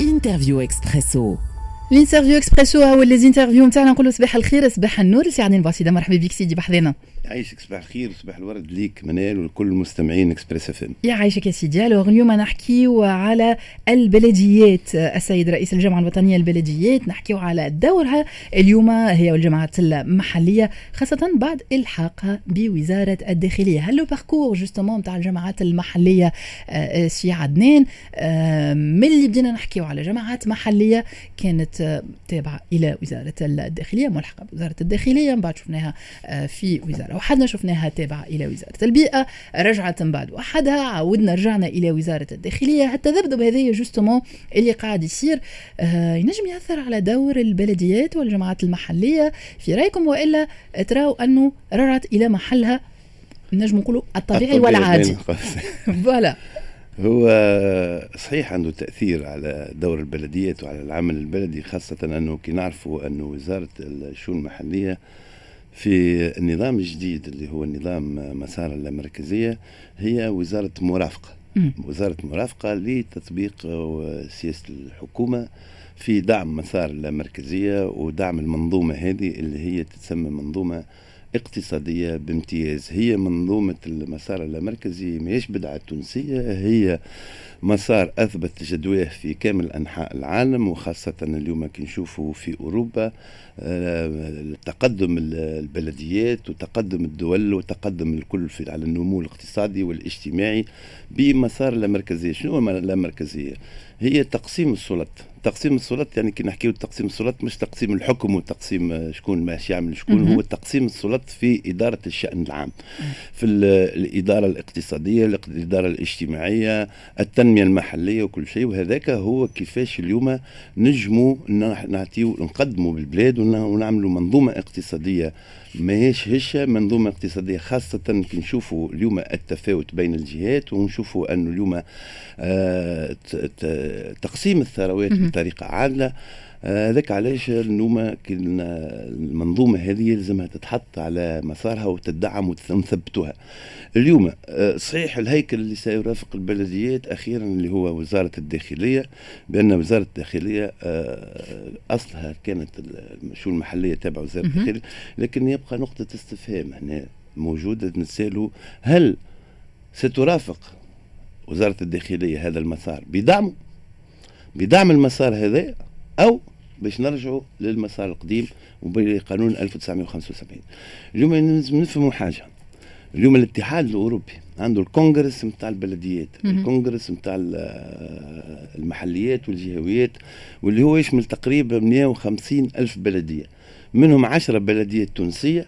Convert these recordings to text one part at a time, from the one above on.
interview Expresso ال interview Expresso هو les interviews نتاعنا نقولوا صباح الخير صباح النور سي عدنان بوسيده مرحبا بك سيدي بحذنا يعيشك صباح الخير وصباح الورد ليك منال ولكل المستمعين Express FM يعيشك يا سيدي alors اليوم نحكيو على البلديات السيد رئيس الجامعة الوطنيه للبلديات نحكيو على دورها اليوم هي والجماعات المحليه خاصه بعد الحاقها بوزاره الداخليه هل le parcours justement نتاع الجماعات المحليه سي عدنان من اللي بدينا نحكيو على جماعات محليه كانت تابعة إلى وزارة الداخلية ملحقة بوزارة الداخلية من بعد شفناها آه، في وزارة وحدنا شفناها تابعة إلى وزارة البيئة رجعت من بعد وحدها عودنا رجعنا إلى وزارة الداخلية التذبذب هذايا justement اللي قاعد يصير. آه ينجم يأثر على دور البلديات والجماعات المحلية في رأيكم؟ وإلا تراو أنه رجعت إلى محلها نجم نقولوا الطبيعي والعادي. فوالا. هو صحيح عنده تأثير على دور البلديات وعلى العمل البلدي خاصة أنه كي نعرفوا أنه وزارة الشؤون المحلية في النظام الجديد اللي هو النظام مسار اللامركزية هي وزارة مرافقة م. وزارة مرافقة لتطبيق سياسة الحكومة في دعم مسار اللامركزية ودعم المنظومة هذه اللي هي تتسمى منظومة اقتصادية بامتياز. هي منظومة المسار اللامركزي ماهيش بدعة تونسية هي مسار أثبت جدواه في كامل أنحاء العالم وخاصة اليوم كي نشوفوا في أوروبا آه، تقدم البلديات وتقدم الدول وتقدم الكل في على النمو الاقتصادي والاجتماعي بمسار اللامركزية شنو هو اللامركزية؟ هي تقسيم السلط. تقسيم السلط يعني كي نحكيو تقسيم السلط مش تقسيم الحكم وتقسيم شكون ماشي يعمل شكون هو تقسيم السلط في إدارة الشأن العام. في الإدارة الاقتصادية الإدارة الاجتماعية التنمية المحلية وكل شيء وهذاك هو كيفاش اليوم نجموا نعطيو نقدموا بالبلاد ونعملوا منظومة اقتصادية ماهيش هشة منظومة اقتصادية خاصة كي نشوفوا اليوم التفاوت بين الجهات ونشوفوا أنه اليوم آه تقسيم الثروات بطريقة عادلة. هذاك علاش النومة المنظومة هذه لازمها تتحط على مسارها وتدعم ونثبتوها اليوم آه، صحيح الهيكل اللي سيرافق البلديات أخيرا اللي هو وزارة الداخلية بأن وزارة الداخلية آه، أصلها كانت الشؤون المحلية تابعة وزارة الداخلية لكن يبقى نقطة استفهام هنا موجودة نسأله هل سترافق وزارة الداخلية هذا المسار بدعمه بدعم المسار هذا أو باش نرجعوا للمسار القديم وبقانون 1975 اليوم لازم نفهموا حاجة. اليوم الاتحاد الأوروبي عنده الكونغرس نتاع البلديات الكونغرس نتاع المحليات والجهويات واللي هو يشمل تقريبا 150 ألف بلدية. منهم 10 بلديات تونسية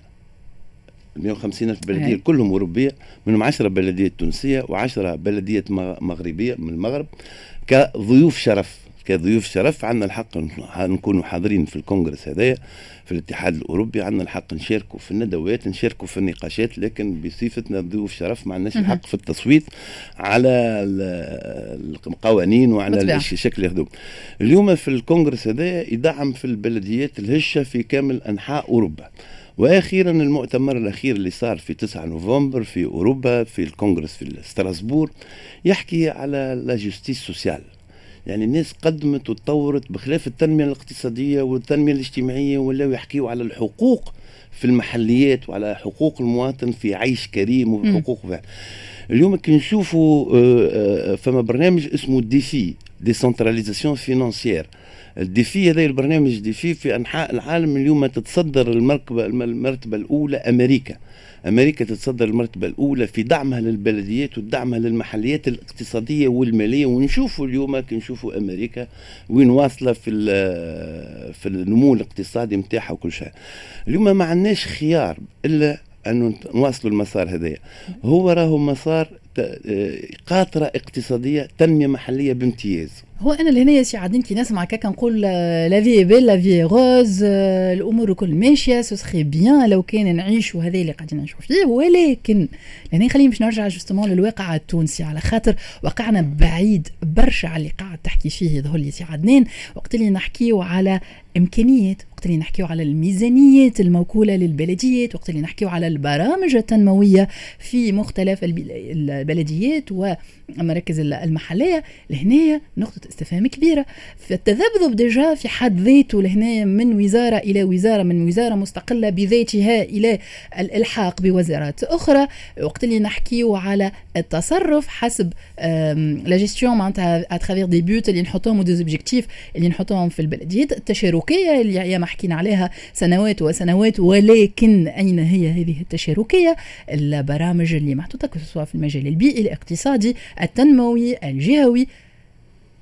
150 ألف بلدية هي. كلهم أوروبية منهم 10 بلديات تونسية و10 بلديات مغربية من المغرب كضيوف شرف. كضيوف شرف عندنا الحق نكونوا حاضرين في الكونغرس هذايا في الاتحاد الأوروبي عندنا الحق نشاركوا في الندوات نشاركوا في النقاشات لكن بصفتنا ضيوف شرف ما عندناش الحق في التصويت على القوانين وعلى الشكل يخدم اليوم في الكونغرس هذايا يدعم في البلديات الهشة في كامل أنحاء أوروبا. وأخيرا المؤتمر الأخير اللي صار في 9 نوفمبر في أوروبا في الكونغرس في Strasbourg يحكي على la justice sociale. يعني الناس قدمت وتطورت بخلاف التنمية الاقتصادية والتنمية الاجتماعية ولاو يحكيوا على الحقوق في المحليات وعلى حقوق المواطن في عيش كريم وحقوق اليوم كي نشوفوا آه، آه، فما برنامج اسمه défi décentralisation financière. ال défi هذا البرنامج défi في أنحاء العالم اليوم تتصدر المركبه المرتبة الأولى أمريكا. أمريكا تتصدر المرتبة الأولى في دعمها للبلديات ودعمها للمحليات الاقتصادية والمالية. ونشوفوا اليوم كي نشوفوا أمريكا وين واصلة في في النمو الاقتصادي نتاعها وكل شيء. اليوم ما عندناش خيار إلا أن نواصلوا المسار هذايا. هو راهو مسار قاطرة اقتصادية تنمية محلية بامتياز. هو أنا لهنا سي عدنان كي نسمع هكاكا نقول la vie est belle la vie en rose الأمور الكل ماشية ce serait bien لو كان نعيشوا هذا اللي قاعدين نشوف فيه ولكن لهنا خليني باش نرجع justement للواقع التونسي. على خاطر واقعنا بعيد برشا على اللي قاعد تحكي فيه يظهر لي سي عدنان وقت اللي نحكيو على إمكانيات وقت اللي نحكيو على الميزانيات الموكولة للبلديات وقت اللي نحكيو على البرامج التنموية في مختلف البلديات والمراكز المحلية. لهنا نقطة استفهام كبيرة. فالتذبذب déjà في حد ذاته لهنا من وزارة إلى وزارة من وزارة مستقلة بذاتها إلى الإلحاق بوزارات أخرى. وقت اللي نحكيو على التصرف حسب لا جيستيون معناتها à travers des buts اللي نحطوهم و des objectifs اللي نحطوهم في البلديات التشاركية اللي هي ما حكينا عليها سنوات وسنوات ولكن أين هي هذه التشاركية؟ البرامج اللي محطوطة سواء في المجال البيئي الاقتصادي التنموي الجهوي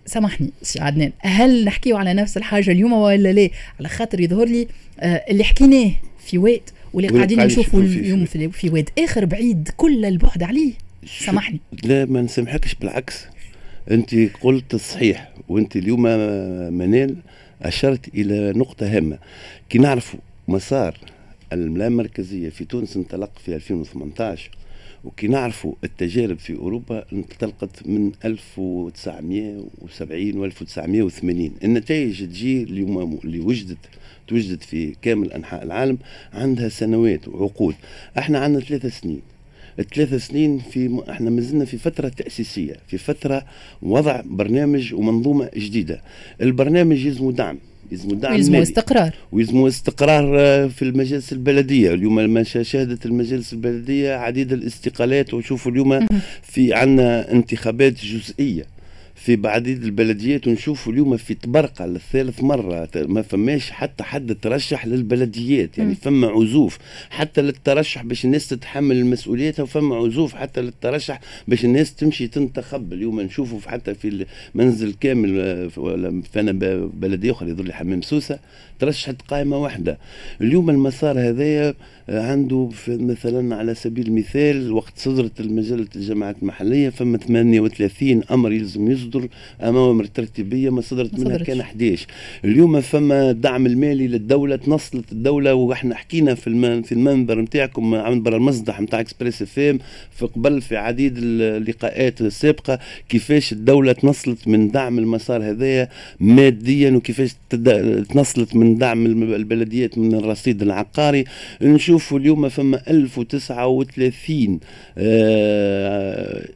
سامحني سي عدنان. هل نحكيو على نفس الحاجة اليوم ولا لا؟ على خاطر يظهر لي آه، اللي حكيناه في واد واللي قاعدين نشوفوا اليوم في, في واد آخر بعيد كل البعد عليه. سامحني. لا ما نسامحكش بالعكس. أنت قلت الصحيح وأنت اليوم منال أشرت إلى نقطة هامة. كي نعرفوا مسار اللامركزيه في تونس انطلق في 2018 وكي نعرفوا التجارب في أوروبا انطلقت من 1970 و 1980 النتائج تجي اللي وجدت توجدت في كامل أنحاء العالم عندها سنوات وعقود. إحنا عندنا ثلاثة سنين. الثلاث سنين في م... إحنا مازلنا في فترة تأسيسية في فترة وضع برنامج ومنظومة جديدة. البرنامج يلزم دعم. يلزم دعم ويلزم استقرار. ويلزم استقرار آه، في المجالس البلدية. اليوم ما شهدت المجالس البلدية عديد الاستقالات. وشوفوا اليوم في عندنا انتخابات جزئية. في بعديد البلديات ونشوفوا اليوم في تبرقة للثالث مرة ما فماش حتى حد ترشح للبلديات يعني فما عزوف. حتى للترشح باش الناس تتحمل المسؤوليات وفما عزوف حتى للترشح باش الناس تمشي تنتخب. اليوم نشوفوا حتى في المنزل كامل آه، ولا فانا بلدية أخرى يظل حمام سوسة. ترشحت قائمة واحدة. اليوم المسار هذايا عنده مثلا على سبيل المثال وقت صدرت المجلة الجماعات المحلية فما 38 أمر يلزم يصدر أوامر ترتيبية ما صدرت منها كان 11 اليوم فما الدعم المالي للدولة تنصلت الدولة وإحنا حكينا في في المنبر نتاعكم منبر المصدح نتاع إكسبريس إف إم في قبل في عديد اللقاءات السابقة كيفاش الدولة تنصلت من دعم المسار هذايا ماديا وكيفاش تنصلت من دعم البلديات من الرصيد العقاري. نشوف نشوفوا اليوم فما 1039 آه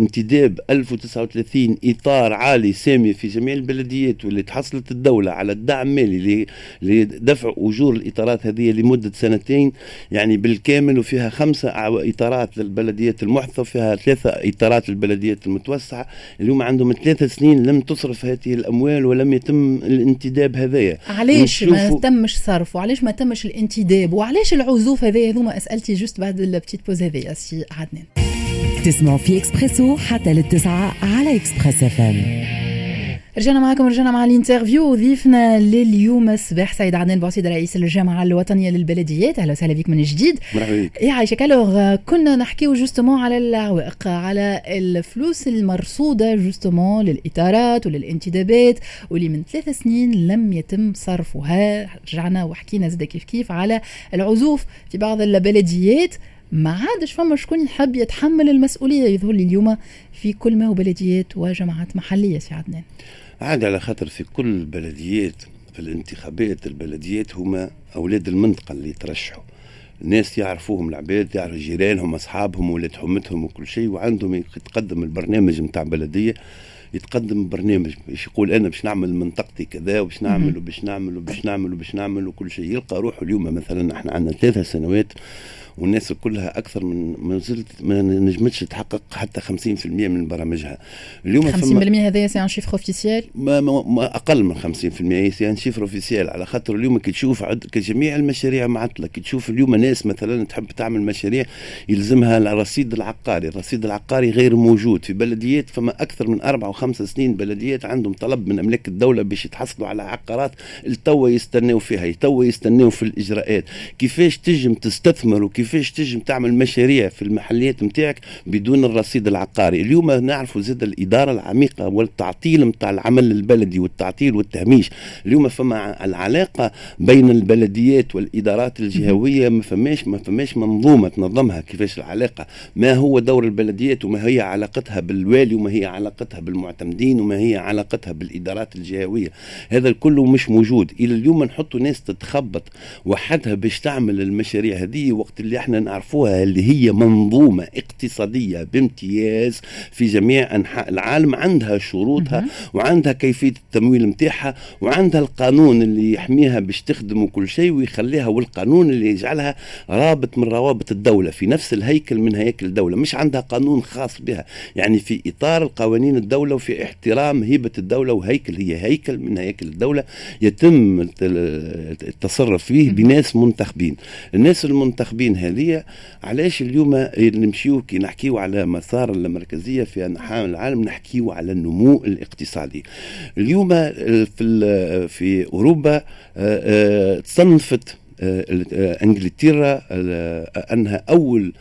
انتداب 1039 إطار عالي سامي في جميع البلديات واللي تحصلت الدولة على الدعم المالي لدفع أجور الإطارات هذه لمدة سنتين يعني بالكامل وفيها خمسه إطارات للبلديات المحدثه وفيها ثلاثة إطارات للبلديات المتوسعة. اليوم عندهم ثلاث سنين لم تصرف هذه الأموال ولم يتم الانتداب هذايا. علاش ما تمش صرف وعلاش ما تمش الانتداب؟ وعلاش العزوف هذه هذوما أسئلتي juste بعد ال petite pause هذه سي عدنان. تسمعوا في إكسبريسو حتى للتسعة على Express FM. رجعنا معكم رجعنا مع ال interview. ضيفنا لليوم الصباح سيد عدنان بوسيد رئيس الجامعة الوطنية للبلديات. أهلا وسهلا بك من جديد. مرحبا بك. يا عايشه الوغ كنا نحكيو justement على العوائق على الفلوس المرصودة justement للإطارات وللانتدابات واللي من ثلاث سنين لم يتم صرفها. رجعنا وحكينا زاد كيف كيف على العزوف في بعض البلديات. ما عادش فما شكون يحب يتحمل المسؤولية. يظهر لي اليوم في كل ما هو بلديات وجماعات محلية سي عدنان. عادي على خاطر في كل البلديات في الانتخابات البلديات هما أولاد المنطقة اللي يترشحوا. الناس يعرفوهم العباد يعرف جيرانهم أصحابهم ولاد حمتهم وكل شيء وعندهم يتقدم البرنامج نتاع بلدية يتقدم برنامج باش يقول أنا باش نعمل منطقتي كذا وباش نعمل وباش نعمل وباش نعمل وباش نعمل وكل شيء. يلقى روحه اليوم مثلا إحنا عندنا ثلاثة سنوات والناس كلها أكثر من ما زلت ما نجمتش تحقق حتى 50% من برامجها. اليوم 50% هذا c'est un chiffre officiel ما, ما, ما أقل من 50% c'est un chiffre officiel على خاطر اليوم كي تشوف كجميع المشاريع معطلة كي تشوف اليوم الناس مثلا تحب تعمل مشاريع يلزمها الرصيد العقاري. الرصيد العقاري غير موجود. في بلديات فما أكثر من أربع وخمس سنين بلديات عندهم طلب من أملاك الدولة باش يتحصلوا على عقارات التوا يستناو فيها توا يستناو في الإجراءات. كيفاش تجم تستثمر وكيفاش تجم تعمل مشاريع في المحليات نتاعك بدون الرصيد العقاري. اليوم نعرفوا زاد الإدارة العميقة والتعطيل نتاع العمل البلدي والتعطيل والتهميش. اليوم فما العلاقة بين البلديات والإدارات الجهوية ما فماش ما فماش منظومة تنظمها كيفاش العلاقة. ما هو دور البلديات وما هي علاقتها بالوالي وما هي علاقتها بالمعتمدين وما هي علاقتها بالإدارات الجهوية. هذا كله مش موجود. إلى اليوم نحطوا ناس تتخبط وحدها باش تعمل المشاريع هذه وقت اللي إحنا نعرفوها اللي هي منظومة اقتصادية بامتياز في جميع أنحاء العالم عندها شروطها وعندها كيفية التمويل نتاعها وعندها القانون اللي يحميها باش تخدم وكل شيء ويخليها والقانون اللي يجعلها رابط من روابط الدولة في نفس الهيكل من هياكل الدولة مش عندها قانون خاص بها. يعني في إطار القوانين الدولة وفي احترام هيبة الدولة وهيكل هي هيكل من هياكل الدولة يتم التصرف فيه بناس منتخبين. الناس المنتخبين هذه علاش اليوم نمشيو كي نحكيو على مسار المركزية في انحاء العالم نحكيو على النمو الاقتصادي. اليوم في في أوروبا آه، آه، تصنفت آه، إنجلترا أنها أول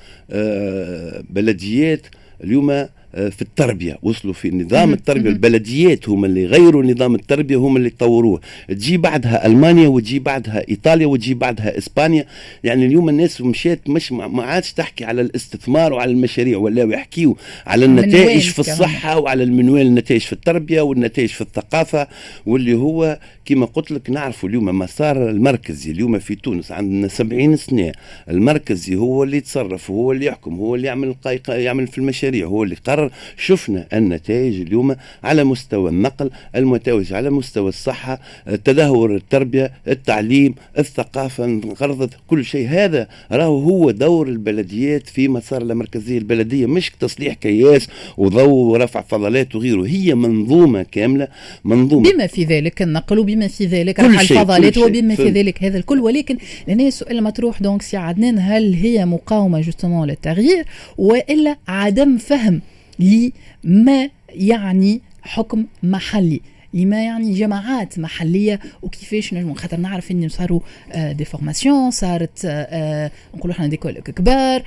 بلديات. اليوم آه، في التربية وصلوا في نظام التربية البلديات هم اللي غيروا نظام التربية هم اللي طوروه. تجي بعدها ألمانيا وتجي بعدها إيطاليا وتجي بعدها إسبانيا. يعني اليوم الناس مشيت مش ما عادش تحكي على الاستثمار وعلى المشاريع ولا يحكيوا على النتائج في الصحة وعلى المنوال النتائج في التربية والنتائج في الثقافة. واللي هو كما قلت لك نعرفوا اليوم مسار المركزي. اليوم في تونس عندنا 70 سنة. المركزي هو اللي يتصرف هو اللي يحكم هو اللي يعمل يعمل في المشاريع هو اللي قرر شفنا النتائج اليوم على مستوى النقل المتوج على مستوى الصحة تدهور التربية التعليم الثقافة انقرضت كل شيء. هذا راهو هو دور البلديات في مسار المركزية البلدية مش تصليح كياس وضوء ورفع فضلات وغيره. هي منظومة كاملة منظومة بما في ذلك النقل وبما في ذلك رفع الفضلات وبما في ذلك هذا الكل. ولكن لهنا السؤال المطروح donc سي عدنان هل هي مقاومة justement للتغيير وإلا عدم فهم لما يعني حكم محلي. لما يعني جماعات محلية وكيفاش نجموا خاطر نعرف انه صاروا des آه، formations صارت آه، آه، نقولوا إحنا دي كبار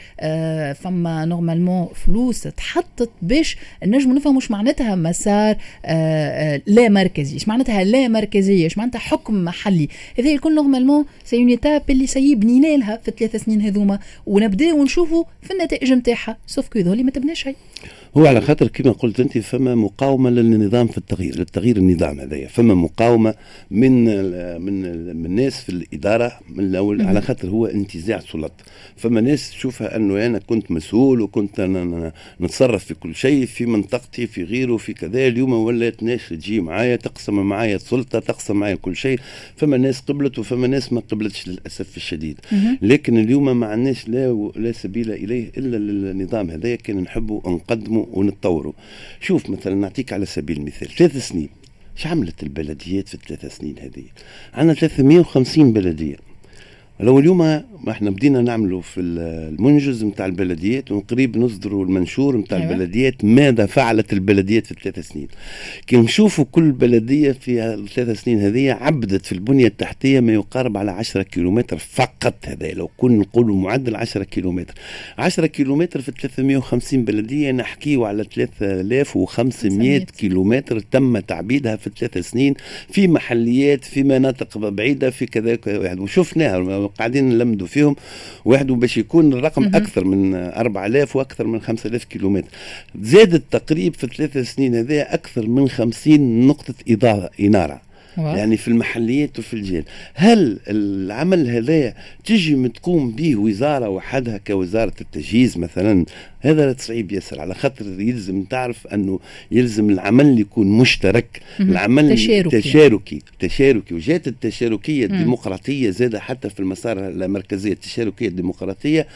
فما normalement فلوس تحطت باش نجموا نفهموا إيش معناتها مسار لا مركزي. إيش معناتها لا مركزية؟ إيش معناتها حكم محلي؟ هذا الكل normalement c'est une étape اللي سيبني لها في الثلاث سنين هذوما ونبداو نشوفوا في النتائج نتاعها. sauf que ما تبناش شيء. هو على خاطر كما قلت أنت فما مقاومة للنظام في التغيير للتغيير النظام هذايا. فما مقاومة من من من الناس في الإدارة من الأول على خاطر هو انتزاع سلط. فما ناس تشوفها أنه أنا كنت مسؤول وكنت أنا نتصرف في كل شيء في منطقتي في غيره في كذا. اليوم ولات ناس تجي معايا تقسم معايا السلطة تقسم معايا كل شيء. فما ناس قبلت وفما ناس ما قبلتش للأسف الشديد. لكن اليوم ما عندناش لا لا سبيل إليه إلا للنظام هذايا. كان نحبوا نقدموا ونتطوروا. شوف مثلا نعطيك على سبيل المثال ثلاث سنين. إيش عملت البلديات في الثلاث سنين هذه؟ عندنا 350 بلدية. لو اليوم ما إحنا بدينا نعملوا في المنجز نتاع البلديات وقريب نصدروا المنشور نتاع أيوة. البلديات ماذا فعلت البلديات في الثلاث سنين؟ كي نشوفوا كل بلدية في الثلاث سنين هذه عبدت في البنية التحتية ما يقارب على 10 كيلومتر فقط هذا لو كنا نقولوا معدل 10 كيلومتر. 10 كيلومتر في 350 بلدية نحكيوا على 3500 كيلومتر تم تعبيدها في الثلاث سنين في محليات في مناطق بعيدة في كذا وشفناها قاعدين نلمدوا فيهم واحد باش يكون الرقم مم. أكثر من 4000 وأكثر من 5000 كيلومتر. زاد التقريب في الثلاث سنين هذه أكثر من 50 نقطة اضاءه إنارة. يعني في المحليات وفي الجيل هل العمل هذا تجي تقوم به وزارة وحدها كوزارة التجهيز مثلا هذا صعيب ياسر على خاطر يلزم تعرف أنه يلزم العمل يكون مشترك العمل تشاركي. تشاركي تشاركي. وجات التشاركية الديمقراطية زاد حتى في المسار المركزية التشاركية الديمقراطية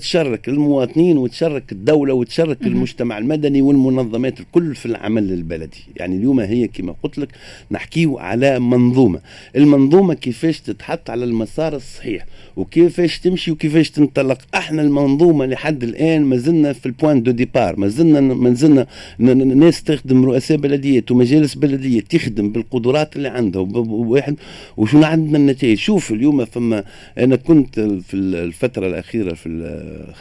تشارك المواطنين وتشارك الدولة وتشارك المجتمع المدني والمنظمات الكل في العمل البلدي. يعني اليوم هي كما قلت لك نحكيو على منظومة. المنظومة كيفاش تتحط على المسار الصحيح؟ وكيفاش تمشي وكيفاش تنطلق؟ أحنا المنظومة لحد الآن ما زلنا في ال point de départ. ما زلنا ما زلنا ناس تخدم رؤساء بلديات ومجالس بلديه تخدم بالقدرات اللي عندها وواحد وشنو عندنا النتائج؟ شوف اليوم فما أنا كنت في الفترة الأخيرة في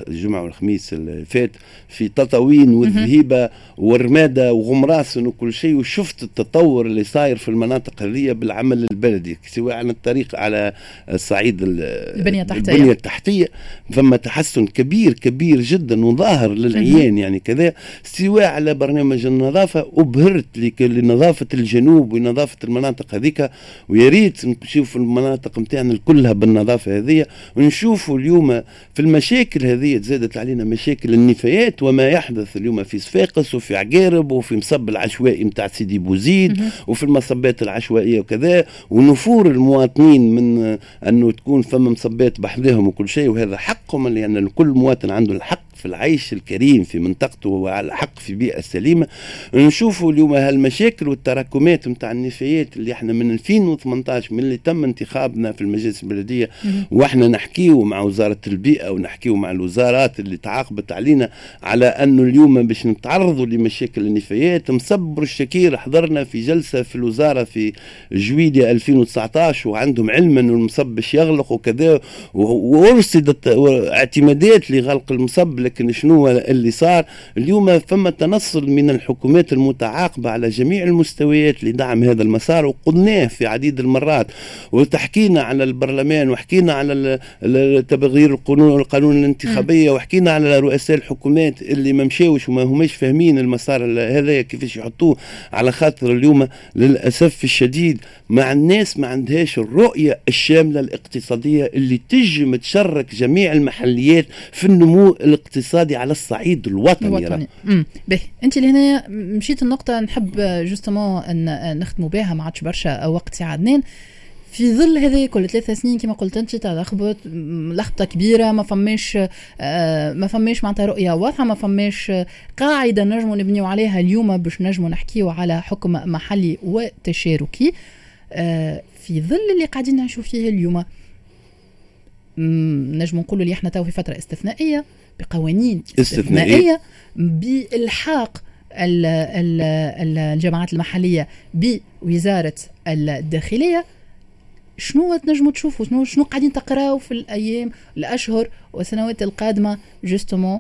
الجمعة والخميس اللي فات في تطاوين والذهيبة ورماده وغمراسن وكل شيء وشفت التطور اللي صاير في المناطق هذه بالعمل البلدي سواء على الطريق على الصعيد البنية التحتية. البنية التحتية. فما تحسن كبير كبير جدا وظاهر للعيان يعني كذا سواء على برنامج النظافة أبهرت لنظافة الجنوب ونظافة المناطق هذيك ويا ريت نشوف المناطق نتاعنا كلها بالنظافة هذه ونشوفوا اليوم في المشاكل هذه تزادت علينا مشاكل النفايات وما يحدث اليوم في صفاقس وفي عقارب وفي مصب العشوائي نتاع سيدي بوزيد وفي المصبات العشوائية وكذا ونفور المواطنين من أنه تكون فما مصبات بحذاهم وكل شيء وهذا حقهم لأن كل مواطن عنده الحق في العيش الكريم في منطقته وعلى حق في بيئة سليمة. نشوفوا اليوم هالمشاكل والتراكمات نتاع النفايات اللي إحنا من 2018 من اللي تم انتخابنا في المجالس البلدية. وإحنا نحكيو مع وزارة البيئة ونحكيو مع الوزارات اللي تعاقبت علينا على أنه اليوم باش نتعرضوا لمشاكل النفايات. مصبر الشكير حضرنا في جلسة في الوزارة في جويلية 2019 وعندهم علم أنه المصب باش يغلق وكذا وأرصدت اعتمادات لغلق المصب لكن شنو اللي صار. اليوم فما تنصل من الحكومات المتعاقبة على جميع المستويات لدعم هذا المسار وقلناه في عديد المرات وتحكينا على البرلمان وحكينا على تغيير القانون القانون الانتخابية وحكينا على رؤساء الحكومات اللي ما مشاوش وما هماش فاهمين المسار هذا كيفاش يحطوه. على خاطر اليوم للأسف الشديد مع الناس ما عندهاش الرؤية الشاملة الاقتصادية اللي تجم تشرك جميع المحليات في النمو الاقتصادي. الاقتصادي على الصعيد الوطني, الوطني. به. انت لهنا مشيت النقطة نحب justement ان نختموا بها ما عادش برشا وقت سي عدنان في ظل هذه كل ثلاث سنين كما قلت أنت تلخبط لخبطة كبيرة ما فماش آه، ما فماش معناتها رؤية واضحة ما فماش قاعدة نجموا نبنيو عليها اليوم باش نجموا نحكيو على حكم محلي وتشاركي. آه، في ظل اللي قاعدين نعيشوا فيه اليوم نجم نقولوا اللي إحنا تو في فترة استثنائية. بقوانين استثنائية. بإلحاق الجماعات المحلية بوزارة الداخلية. شنو تنجموا تشوفوا شنو شنو قاعدين تقراوا في الأيام الأشهر والسنوات القادمة؟ justement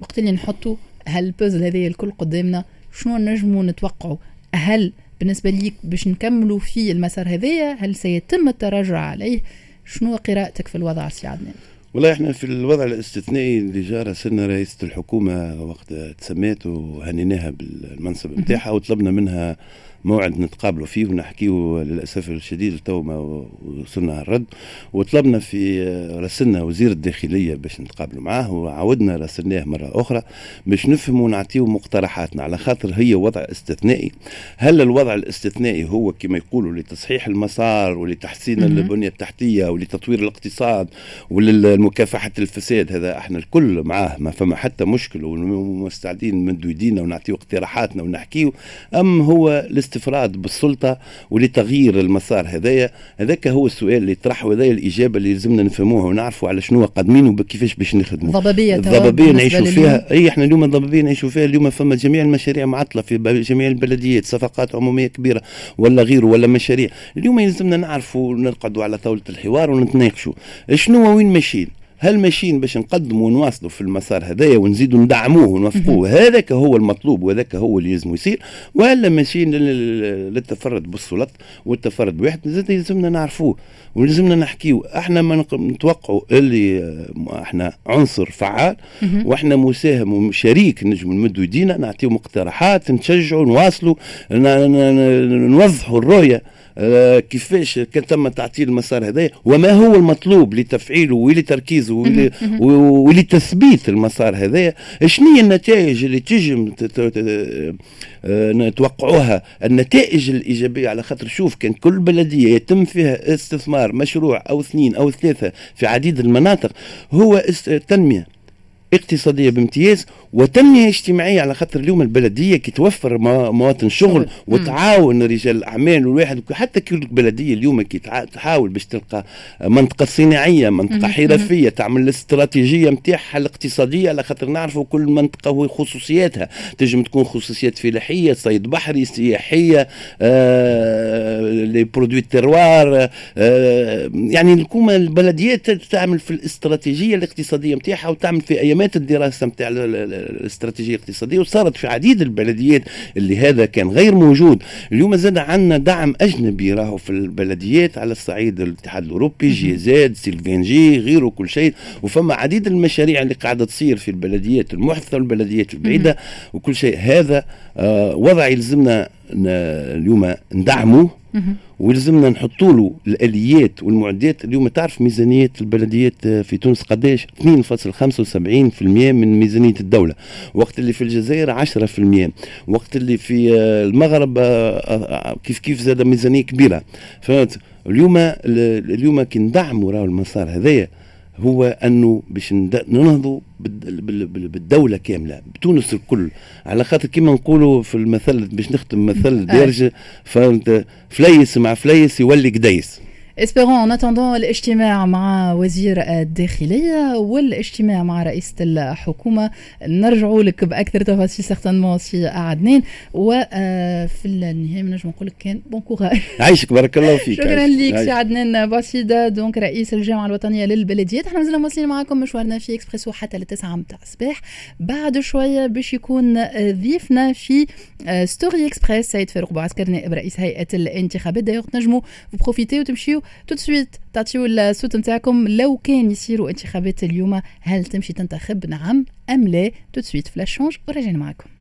وقت اللي نحطوا هالبوزل هذه الكل قدامنا شنو نجموا نتوقعوا هل بالنسبة ليك باش نكملوا في المسار هذايا هل سيتم التراجع عليه؟ شنو قراءتك في الوضع سي عدنان؟ والله إحنا في الوضع الاستثنائي اللي جا راسلنا رئيسة الحكومة وقت تسميت وهنيناها بالمنصب نتاعها وطلبنا منها موعد نتقابلوا فيه ونحكيه للأسف الشديد تو ما وصلنا الرد. وطلبنا في راسلنا وزير الداخلية باش نتقابلوا معاه وعاودنا راسلناه مرة أخرى باش نفهموا ونعطيه مقترحاتنا. على خاطر هي وضع استثنائي. هل الوضع الاستثنائي هو كما يقولوا لتصحيح المسار ولتحسين البنية التحتية ولتطوير الاقتصاد ولمكافحه الفساد؟ هذا إحنا الكل معاه ما فما حتى مشكل ومستعدين نمدوا يدينا ونعطيه اقتراحاتنا ونحكيه أم هو الاستفراد بالسلطة ولتغيير المسار هذايا. هذاك هو السؤال اللي طرح وهذا الإجابة اللي لازمنا نفهموها ونعرفوا على شنو قادمين وكيفاش باش نخدموا. ضبابية الضبابية نعيشوا فيها. أي إحنا اليوم الضبابية نعيشوا فيها. اليوم فما جميع المشاريع معطلة في جميع البلديات. صفقات عمومية كبيرة. ولا غيره ولا مشاريع. اليوم يلزمنا نعرفوا نقعدوا على طاولة الحوار ونتناقشوا. شنو وين ماشيين؟ هل ماشيين باش نقدموا ونواصلوا في المسار هذايا ونزيدوا ندعموه ونوفقوه؟ هذاك هو المطلوب وهذاك هو اللي لازم يصير. ولا ماشيين للتفرد بالسلط والتفرد بواحد زاد يلزمنا نعرفوه ولازمنا نحكيو. إحنا ما نتوقعوا اللي إحنا عنصر فعال وإحنا مساهم وشريك نجم نمدوا يدينا نعطيو مقترحات نشجعوا نواصلوا نوضحوا الرؤية. كيفاش كان تم تعطيل المسار هذا وما هو المطلوب لتفعيله ولتركيزه ولتثبيت المسار هذا شنو هي النتائج اللي تجم آه، نتوقعوها النتائج الإيجابية على خاطر شوف كان كل بلدية يتم فيها استثمار مشروع أو اثنين أو ثلاثة في عديد المناطق هو تنمية اقتصادية بامتياز وتنميه اجتماعيه على خاطر اليوم البلدية كي توفر مواطن شغل وتعاون رجال الأعمال والواحد حتى كل بلدية اليوم كي تحاول باش تلقى منطقة صناعية منطقة حرفية تعمل الاستراتيجية نتاعها الاقتصادية على خاطر نعرفوا كل منطقة وخصوصياتها تنجم تكون خصوصيات فلاحية صيد بحري سياحية آه لي برودوي تيروار آه يعني الكومة البلديات تعمل في الاستراتيجية الاقتصادية نتاعها وتعمل في أيامات الدراسة نتاع الاستراتيجية الاقتصادية وصارت في عديد البلديات اللي هذا كان غير موجود. اليوم زاد عندنا دعم أجنبي راهو في البلديات على الصعيد الاتحاد الأوروبي GIZ CILG-VNG غيره كل شيء. وفما عديد المشاريع اللي قاعدة تصير في البلديات المحدثه والبلديات البعيدة وكل شيء. هذا آه وضع يلزمنا اليوم ندعمه ويلزمنا نحطوا له الآليات والمعدات. اليوم تعرف ميزانيه البلديات في تونس قداش؟ 2.75% من ميزانية الدولة. وقت اللي في الجزائر 10% وقت اللي في المغرب كيف كيف زاد ميزانية كبيرة. فهمت؟ اليوم اليوم كي ندعموا راهو المسار هذايا هو أنه باش ننهضوا بالدولة كاملة بتونس الكل. على خاطر كما نقولوا في المثل باش نختم مثل دارجه فهمت؟ فليس مع فليس يولي قديس. اسبيرون ان اتوندون الاجتماع مع وزير الداخليه والاجتماع مع رئيسه الحكومة نرجعوا لك باكثر تفاصيل certainement سي عدنان وفي النهايه نجم نقول لك كان bon courage عايشك بارك الله فيك شكرا لك سي عدنان بوعصيدة donc رئيس الجامعة الوطنيه للبلديات إحنا مازلنا مواصلين معكم مشوارنا في اكسبريسو حتى للتسعة متاع الصباح بعد شوية باش يكون ضيفنا في ستوري اكسبريس سيد فاروق بوعسكر نائب رئيس هيئه الانتخابات دايوغ تنجموا profiter وتمشيو tout de suite تعطيو الصوت نتاعكم. لو كان يصيروا انتخابات اليوم هل تمشي تنتخب؟ نعم. أم لا؟ تو سويت فلاش شونج وراجعين معكم.